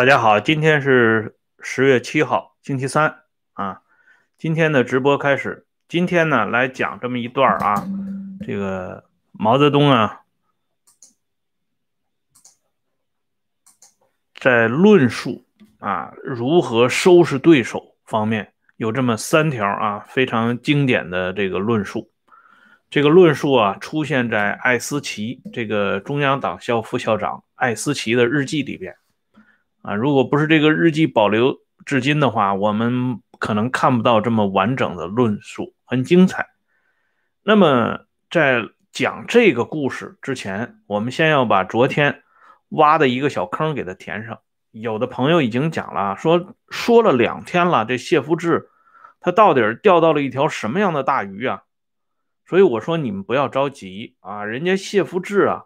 大家好，今天是十月七号，星期三啊。今天的直播开始，今天呢来讲这么一段啊，这个毛泽东啊，在论述啊如何收拾对手方面有这么三条啊非常经典的这个论述。这个论述啊出现在艾思奇这个中央党校副校长艾思奇的日记里边。啊，如果不是这个日记保留至今的话，我们可能看不到这么完整的论述，很精彩。那么，在讲这个故事之前，我们先要把昨天挖的一个小坑给它填上。有的朋友已经讲了，说说了两天了，这谢福志他到底钓到了一条什么样的大鱼啊？所以我说你们不要着急啊，人家谢福志啊，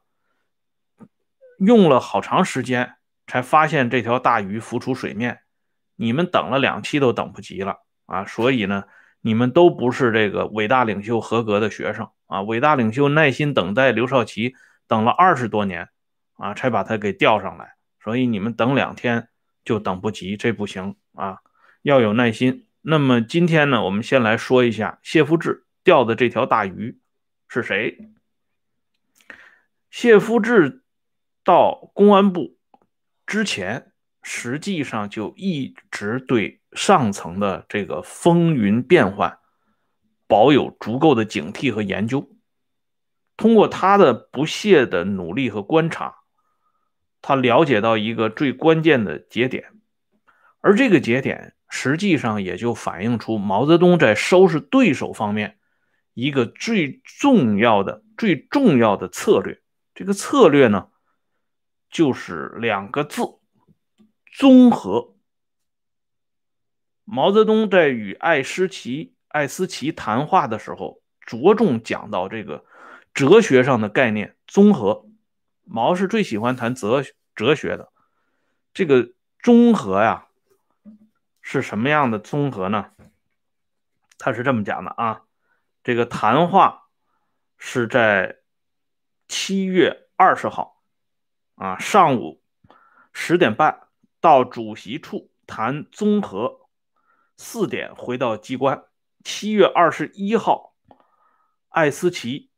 用了好长时间。才发现这条大鱼浮出水面，你们等了两期都等不及了啊！所以呢，你们都不是这个伟大领袖合格的学生啊！伟大领袖耐心等待刘少奇等了二十多年啊，才把他给钓上来，所以你们等两天就等不及，这不行啊！要有耐心。那么今天呢，我们先来说一下谢夫治钓的这条大鱼是谁？谢夫治到公安部。之前实际上就一直对上层的这个风云变幻保有足够的警惕和研究。通过他的不懈的努力和观察，他了解到一个最关键的节点，而这个节点实际上也就反映出毛泽东在收拾对手方面一个最重要的、最重要的策略。这个策略呢？就是两个字：综合。毛泽东在与艾思奇、艾思奇谈话的时候，着重讲到这个哲学上的概念——综合。毛是最喜欢谈哲哲学的。这个综合呀，是什么样的综合呢？他是这么讲的啊。这个谈话是在七月二十号。啊，上午十点半到主席处谈综合，四点回到机关。七月二十一号，艾思奇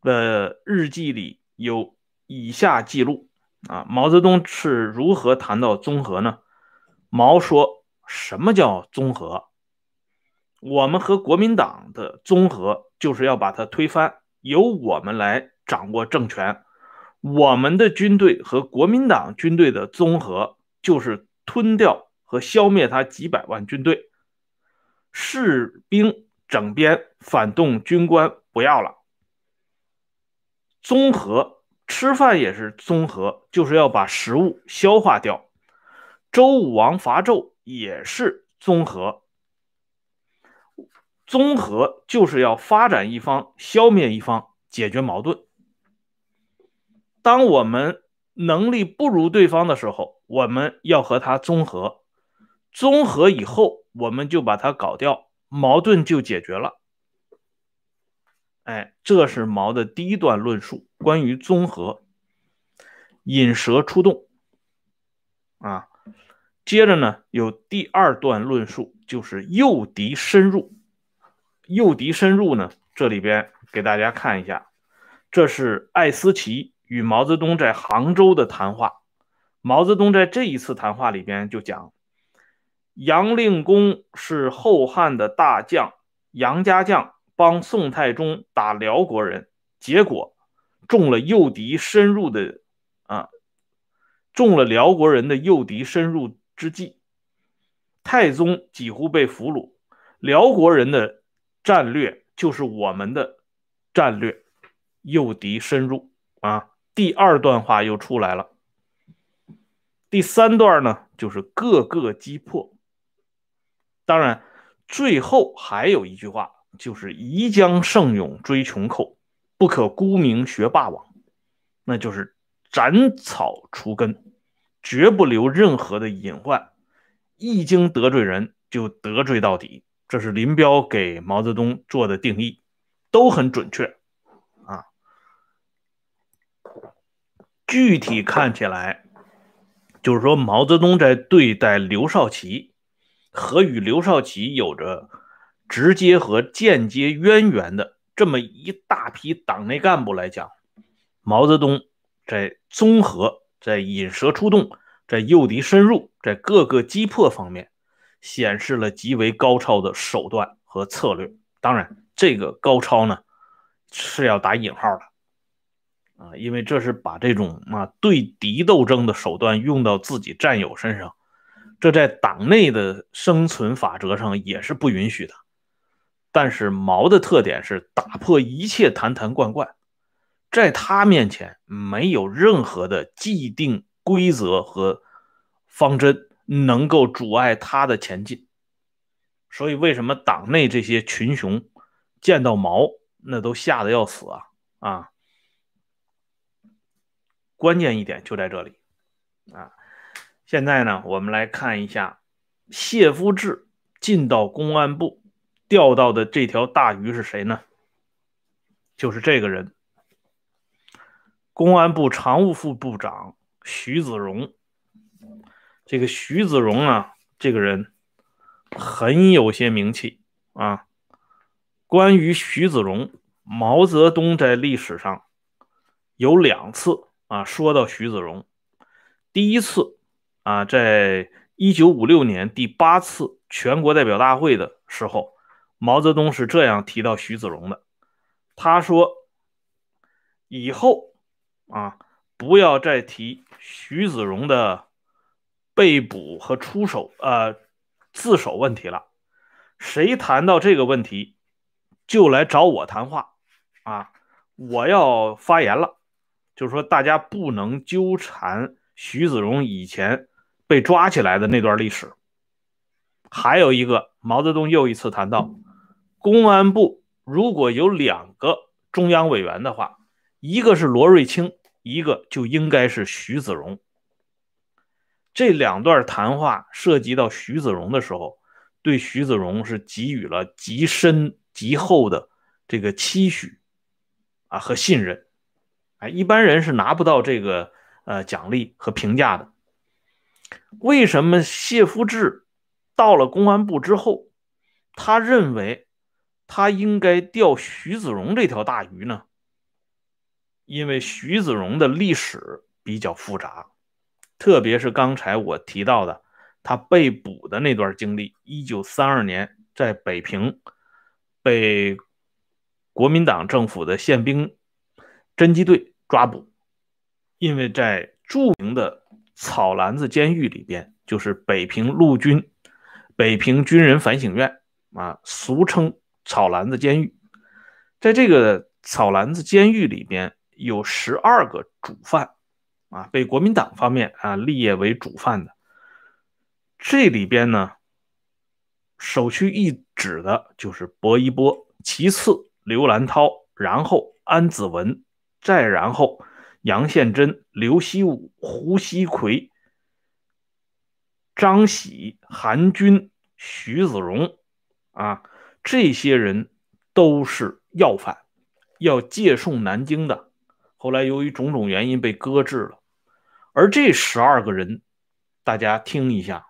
的日记里有以下记录：啊，毛泽东是如何谈到综合呢？毛说：“什么叫综合？我们和国民党的综合，就是要把它推翻，由我们来掌握政权。”我们的军队和国民党军队的综合，就是吞掉和消灭他几百万军队，士兵整编反动军官不要了。综合吃饭也是综合，就是要把食物消化掉。周武王伐纣也是综合，综合就是要发展一方，消灭一方，解决矛盾。当我们能力不如对方的时候，我们要和他综合，综合以后，我们就把他搞掉，矛盾就解决了。哎，这是毛的第一段论述，关于综合。引蛇出洞啊，接着呢有第二段论述，就是诱敌深入。诱敌深入呢，这里边给大家看一下，这是艾思奇。与毛泽东在杭州的谈话，毛泽东在这一次谈话里边就讲，杨令公是后汉的大将，杨家将帮宋太宗打辽国人，结果中了诱敌深入的啊，中了辽国人的诱敌深入之计，太宗几乎被俘虏，辽国人的战略就是我们的战略，诱敌深入啊。第二段话又出来了，第三段呢就是各个击破。当然，最后还有一句话，就是宜将胜勇追穷寇，不可沽名学霸王，那就是斩草除根，绝不留任何的隐患。一经得罪人，就得罪到底。这是林彪给毛泽东做的定义，都很准确。具体看起来，就是说毛泽东在对待刘少奇和与刘少奇有着直接和间接渊源的这么一大批党内干部来讲，毛泽东在综合、在引蛇出洞、在诱敌深入、在各个击破方面，显示了极为高超的手段和策略。当然，这个高超呢是要打引号的啊，因为这是把这种啊对敌斗争的手段用到自己战友身上，这在党内的生存法则上也是不允许的。但是毛的特点是打破一切坛坛罐罐，在他面前没有任何的既定规则和方针能够阻碍他的前进。所以，为什么党内这些群雄见到毛那都吓得要死啊？啊，关键一点就在这里啊！现在呢，我们来看一下谢夫治进到公安部。钓到的这条大鱼是谁呢？就是这个人，公安部常务副部长徐子荣。这个徐子荣啊，这个人很有些名气啊。关于徐子荣，毛泽东在历史上有两次啊说到徐子荣。第一次啊，在一九五六年第八次全国代表大会的时候。毛泽东是这样提到徐子荣的，他说：“以后啊，不要再提徐子荣的被捕和出手呃自首问题了。谁谈到这个问题，就来找我谈话啊！我要发言了，就是说大家不能纠缠徐子荣以前被抓起来的那段历史。还有一个，毛泽东又一次谈到。”公安部如果有两个中央委员的话，一个是罗瑞卿，一个就应该是徐子荣。这两段谈话涉及到徐子荣的时候，对徐子荣是给予了极深极厚的这个期许啊和信任，啊，一般人是拿不到这个呃奖励和评价的。为什么谢夫治到了公安部之后，他认为？他应该钓徐子荣这条大鱼呢，因为徐子荣的历史比较复杂，特别是刚才我提到的他被捕的那段经历。一九三二年在北平被国民党政府的宪兵侦缉队抓捕，因为在著名的草篮子监狱里边，就是北平陆军北平军人反省院啊，俗称。草篮子监狱，在这个草篮子监狱里边有十二个主犯啊，被国民党方面啊立业为主犯的。这里边呢，首屈一指的就是薄一波，其次刘兰涛，然后安子文，再然后杨宪珍、刘希武、胡锡奎、张喜、韩军、徐子荣啊。这些人都是要犯，要借送南京的，后来由于种种原因被搁置了。而这十二个人，大家听一下：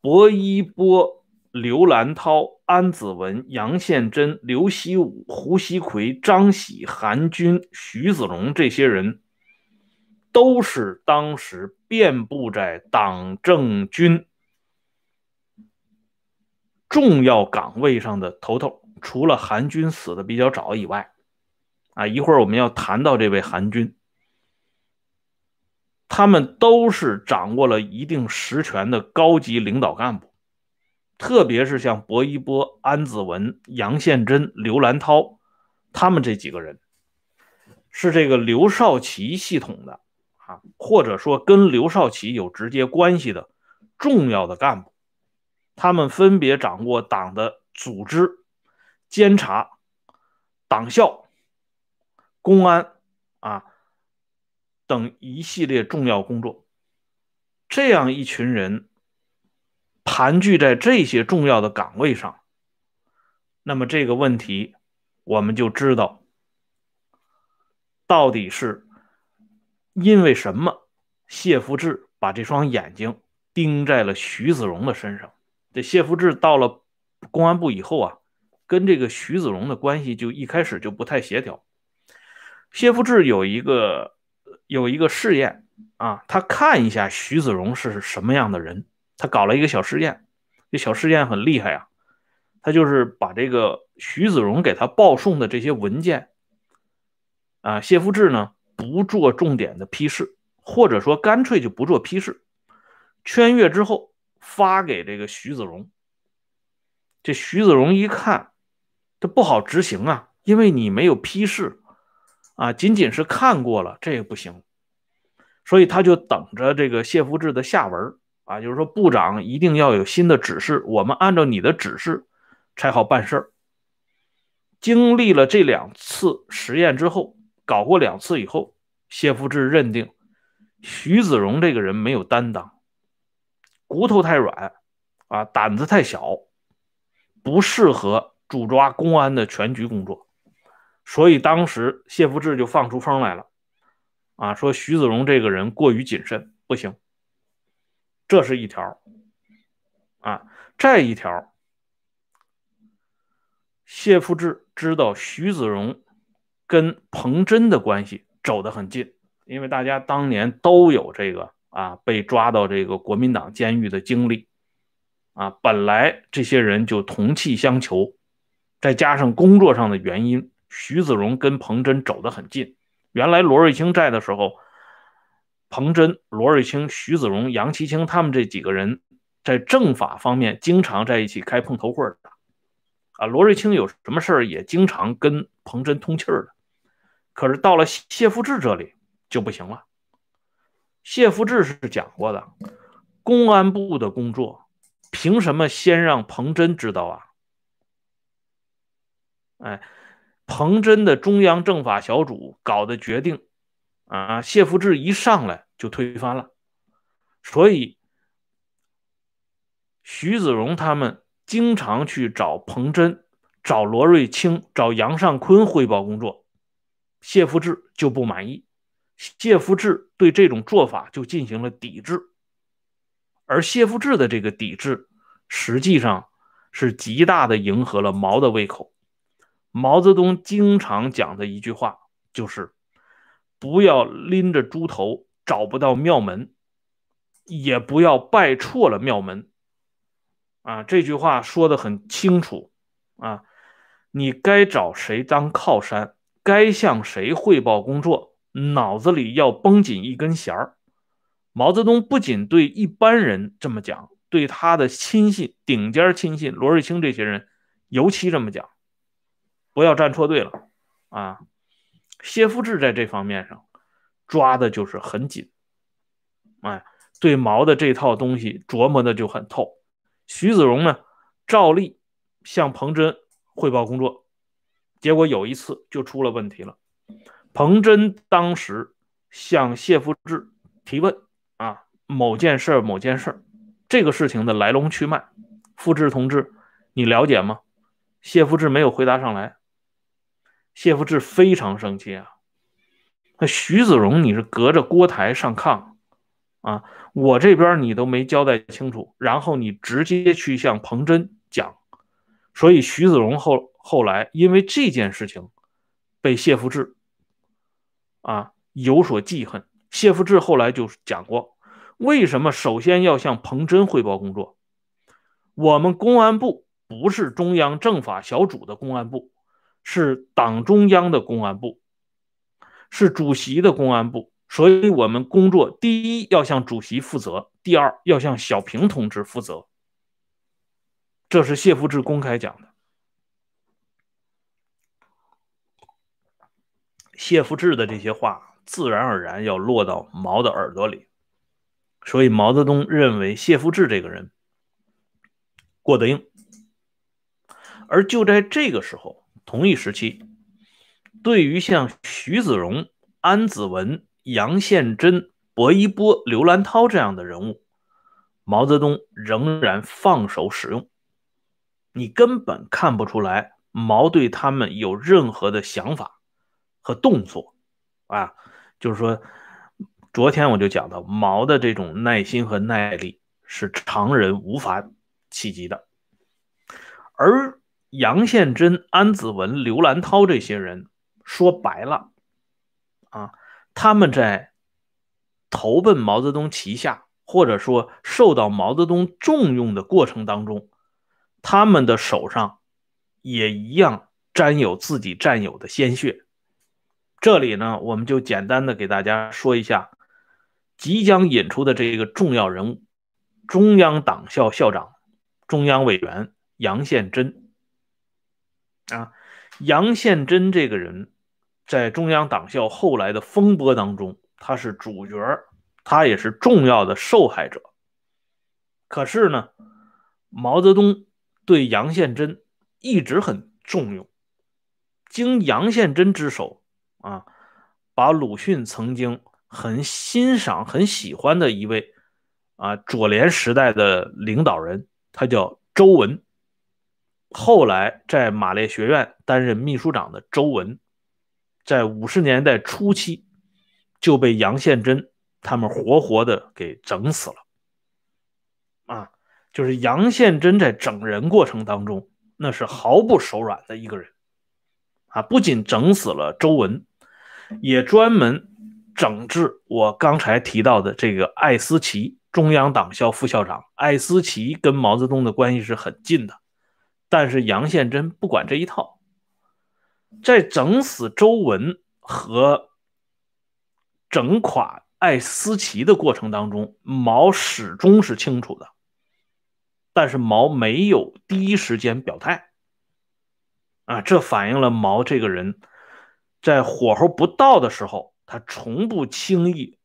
薄一波、刘兰涛、安子文、杨宪珍、刘希武、胡锡奎、张喜、韩军、徐子龙这些人，都是当时遍布在党政军。重要岗位上的头头，除了韩军死的比较早以外，啊，一会儿我们要谈到这位韩军，他们都是掌握了一定实权的高级领导干部，特别是像薄一波、安子文、杨宪珍、刘兰涛，他们这几个人，是这个刘少奇系统的啊，或者说跟刘少奇有直接关系的重要的干部。他们分别掌握党的组织、监察、党校、公安啊等一系列重要工作。这样一群人盘踞在这些重要的岗位上，那么这个问题我们就知道，到底是因为什么谢福治把这双眼睛盯在了徐子荣的身上。这谢福志到了公安部以后啊，跟这个徐子荣的关系就一开始就不太协调。谢福志有一个有一个试验啊，他看一下徐子荣是什么样的人，他搞了一个小试验。这小试验很厉害啊，他就是把这个徐子荣给他报送的这些文件啊，谢福志呢不做重点的批示，或者说干脆就不做批示，圈阅之后发给这个徐子荣。这徐子荣一看，这不好执行啊，因为你没有批示啊，仅仅是看过了，这也不行，所以他就等着这个谢福志的下文。啊，就是说部长一定要有新的指示，我们按照你的指示才好办事儿。经历了这两次实验之后，搞过两次以后，谢福志认定徐子荣这个人没有担当，骨头太软，啊，胆子太小，不适合主抓公安的全局工作。所以当时谢福志就放出风来了，啊，说徐子荣这个人过于谨慎，不行。这是一条，啊，再一条，谢富治知道徐子荣跟彭真的关系走得很近，因为大家当年都有这个啊被抓到这个国民党监狱的经历，啊，本来这些人就同气相求，再加上工作上的原因，徐子荣跟彭真走得很近。原来罗瑞卿在的时候。彭真、罗瑞卿、徐子荣、杨其清他们这几个人在政法方面经常在一起开碰头会的，啊，罗瑞卿有什么事儿也经常跟彭真通气儿的。可是到了谢福志这里就不行了。谢福志是讲过的，公安部的工作凭什么先让彭真知道啊？哎，彭真的中央政法小组搞的决定。啊，谢福志一上来就推翻了，所以徐子荣他们经常去找彭真、找罗瑞卿、找杨尚昆汇报工作，谢福志就不满意，谢福志对这种做法就进行了抵制，而谢福志的这个抵制，实际上是极大的迎合了毛的胃口。毛泽东经常讲的一句话就是。不要拎着猪头找不到庙门，也不要拜错了庙门。啊，这句话说的很清楚啊！你该找谁当靠山，该向谁汇报工作，脑子里要绷紧一根弦儿。毛泽东不仅对一般人这么讲，对他的亲信、顶尖亲信罗瑞卿这些人尤其这么讲：不要站错队了啊！谢福志在这方面上抓的就是很紧，哎，对毛的这套东西琢磨的就很透。徐子荣呢，照例向彭真汇报工作，结果有一次就出了问题了。彭真当时向谢福志提问啊，某件事某件事这个事情的来龙去脉，福志同志，你了解吗？谢富志没有回答上来。谢福志非常生气啊！那徐子荣，你是隔着锅台上炕啊！我这边你都没交代清楚，然后你直接去向彭真讲，所以徐子荣后后来因为这件事情被谢福志啊有所记恨。谢福志后来就讲过，为什么首先要向彭真汇报工作？我们公安部不是中央政法小组的公安部。是党中央的公安部，是主席的公安部，所以我们工作第一要向主席负责，第二要向小平同志负责。这是谢福志公开讲的。谢福志的这些话自然而然要落到毛的耳朵里，所以毛泽东认为谢福志这个人过得硬。而就在这个时候。同一时期，对于像徐子荣、安子文、杨宪珍、薄一波、刘兰涛这样的人物，毛泽东仍然放手使用。你根本看不出来毛对他们有任何的想法和动作啊！就是说，昨天我就讲到，毛的这种耐心和耐力是常人无法企及的。而杨宪珍、安子文、刘兰涛这些人，说白了，啊，他们在投奔毛泽东旗下，或者说受到毛泽东重用的过程当中，他们的手上也一样沾有自己战友的鲜血。这里呢，我们就简单的给大家说一下即将引出的这个重要人物——中央党校校长、中央委员杨宪珍。啊，杨宪珍这个人，在中央党校后来的风波当中，他是主角，他也是重要的受害者。可是呢，毛泽东对杨宪珍一直很重用，经杨宪珍之手。啊，把鲁迅曾经很欣赏、很喜欢的一位啊左联时代的领导人，他叫周文。后来在马列学院担任秘书长的周文，在五十年代初期就被杨宪珍他们活活的给整死了。啊，就是杨宪珍在整人过程当中，那是毫不手软的一个人。啊，不仅整死了周文。也专门整治我刚才提到的这个艾思奇，中央党校副校长。艾思奇跟毛泽东的关系是很近的，但是杨宪珍不管这一套，在整死周文和整垮艾思奇的过程当中，毛始终是清楚的，但是毛没有第一时间表态，啊，这反映了毛这个人。在火候不到的时候，他从不轻易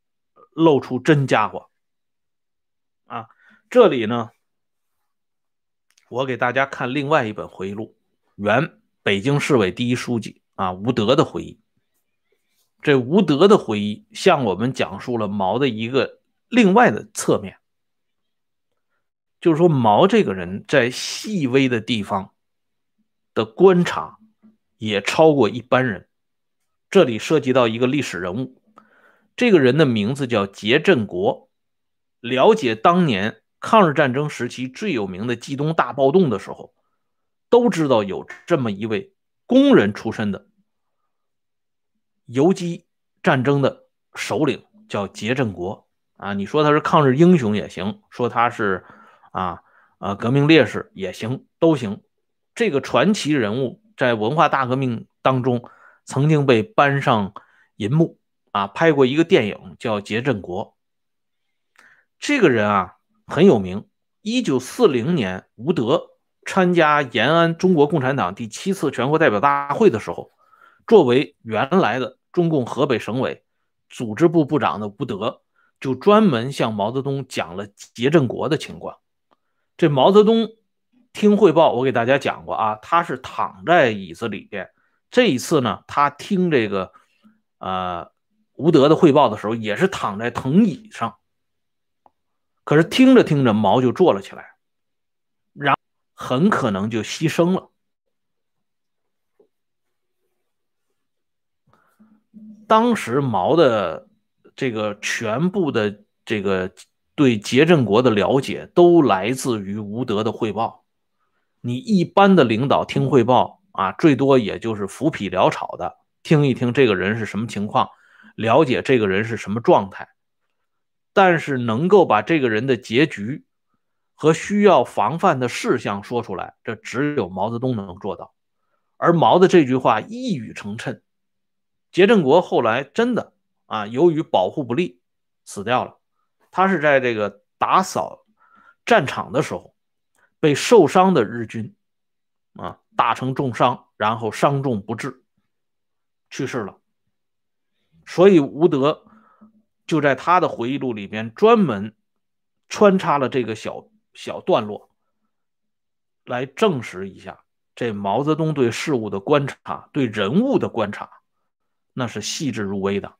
露出真家伙。啊，这里呢，我给大家看另外一本回忆录，原北京市委第一书记啊吴德的回忆。这吴德的回忆向我们讲述了毛的一个另外的侧面，就是说毛这个人在细微的地方的观察也超过一般人。这里涉及到一个历史人物，这个人的名字叫杰振国。了解当年抗日战争时期最有名的冀东大暴动的时候，都知道有这么一位工人出身的游击战争的首领，叫杰振国。啊，你说他是抗日英雄也行，说他是啊啊革命烈士也行，都行。这个传奇人物在文化大革命当中。曾经被搬上银幕啊，拍过一个电影叫《杰振国》。这个人啊很有名。一九四零年，吴德参加延安中国共产党第七次全国代表大会的时候，作为原来的中共河北省委组织部部长的吴德，就专门向毛泽东讲了杰振国的情况。这毛泽东听汇报，我给大家讲过啊，他是躺在椅子里边。这一次呢，他听这个，呃，吴德的汇报的时候，也是躺在藤椅上。可是听着听着，毛就坐了起来，然很可能就牺牲了。当时毛的这个全部的这个对杰振国的了解，都来自于吴德的汇报。你一般的领导听汇报。啊，最多也就是浮皮潦草的听一听这个人是什么情况，了解这个人是什么状态，但是能够把这个人的结局和需要防范的事项说出来，这只有毛泽东能做到。而毛的这句话一语成谶，杰振国后来真的啊，由于保护不力死掉了。他是在这个打扫战场的时候被受伤的日军啊。打成重伤，然后伤重不治，去世了。所以吴德就在他的回忆录里边专门穿插了这个小小段落，来证实一下这毛泽东对事物的观察、对人物的观察，那是细致入微的。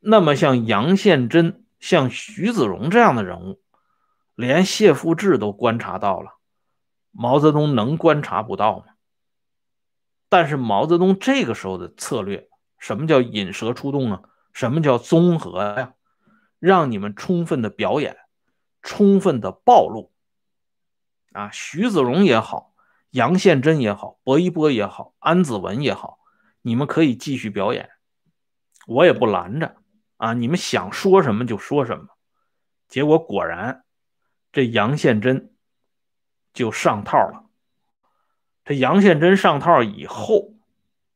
那么像杨宪珍、像徐子荣这样的人物，连谢富治都观察到了。毛泽东能观察不到吗？但是毛泽东这个时候的策略，什么叫引蛇出洞啊？什么叫综合呀？让你们充分的表演，充分的暴露。啊，徐子荣也好，杨宪珍也好，薄一波也好，安子文也好，你们可以继续表演，我也不拦着。啊，你们想说什么就说什么。结果果然，这杨宪珍就上套了。这杨宪珍上套以后，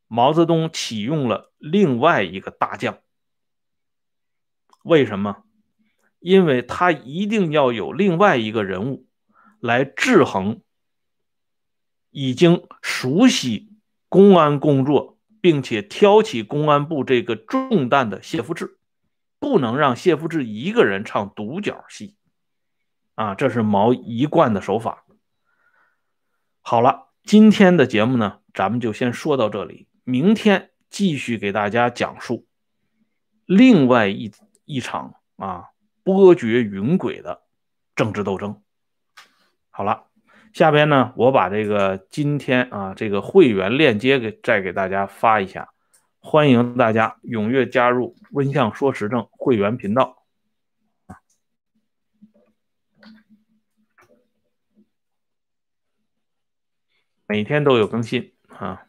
毛泽东启用了另外一个大将。为什么？因为他一定要有另外一个人物来制衡已经熟悉公安工作，并且挑起公安部这个重担的谢富治，不能让谢富治一个人唱独角戏。啊，这是毛一贯的手法。好了。今天的节目呢，咱们就先说到这里。明天继续给大家讲述另外一一场啊波谲云诡的政治斗争。好了，下边呢，我把这个今天啊这个会员链接给再给大家发一下，欢迎大家踊跃加入温相说时政会员频道。每天都有更新啊！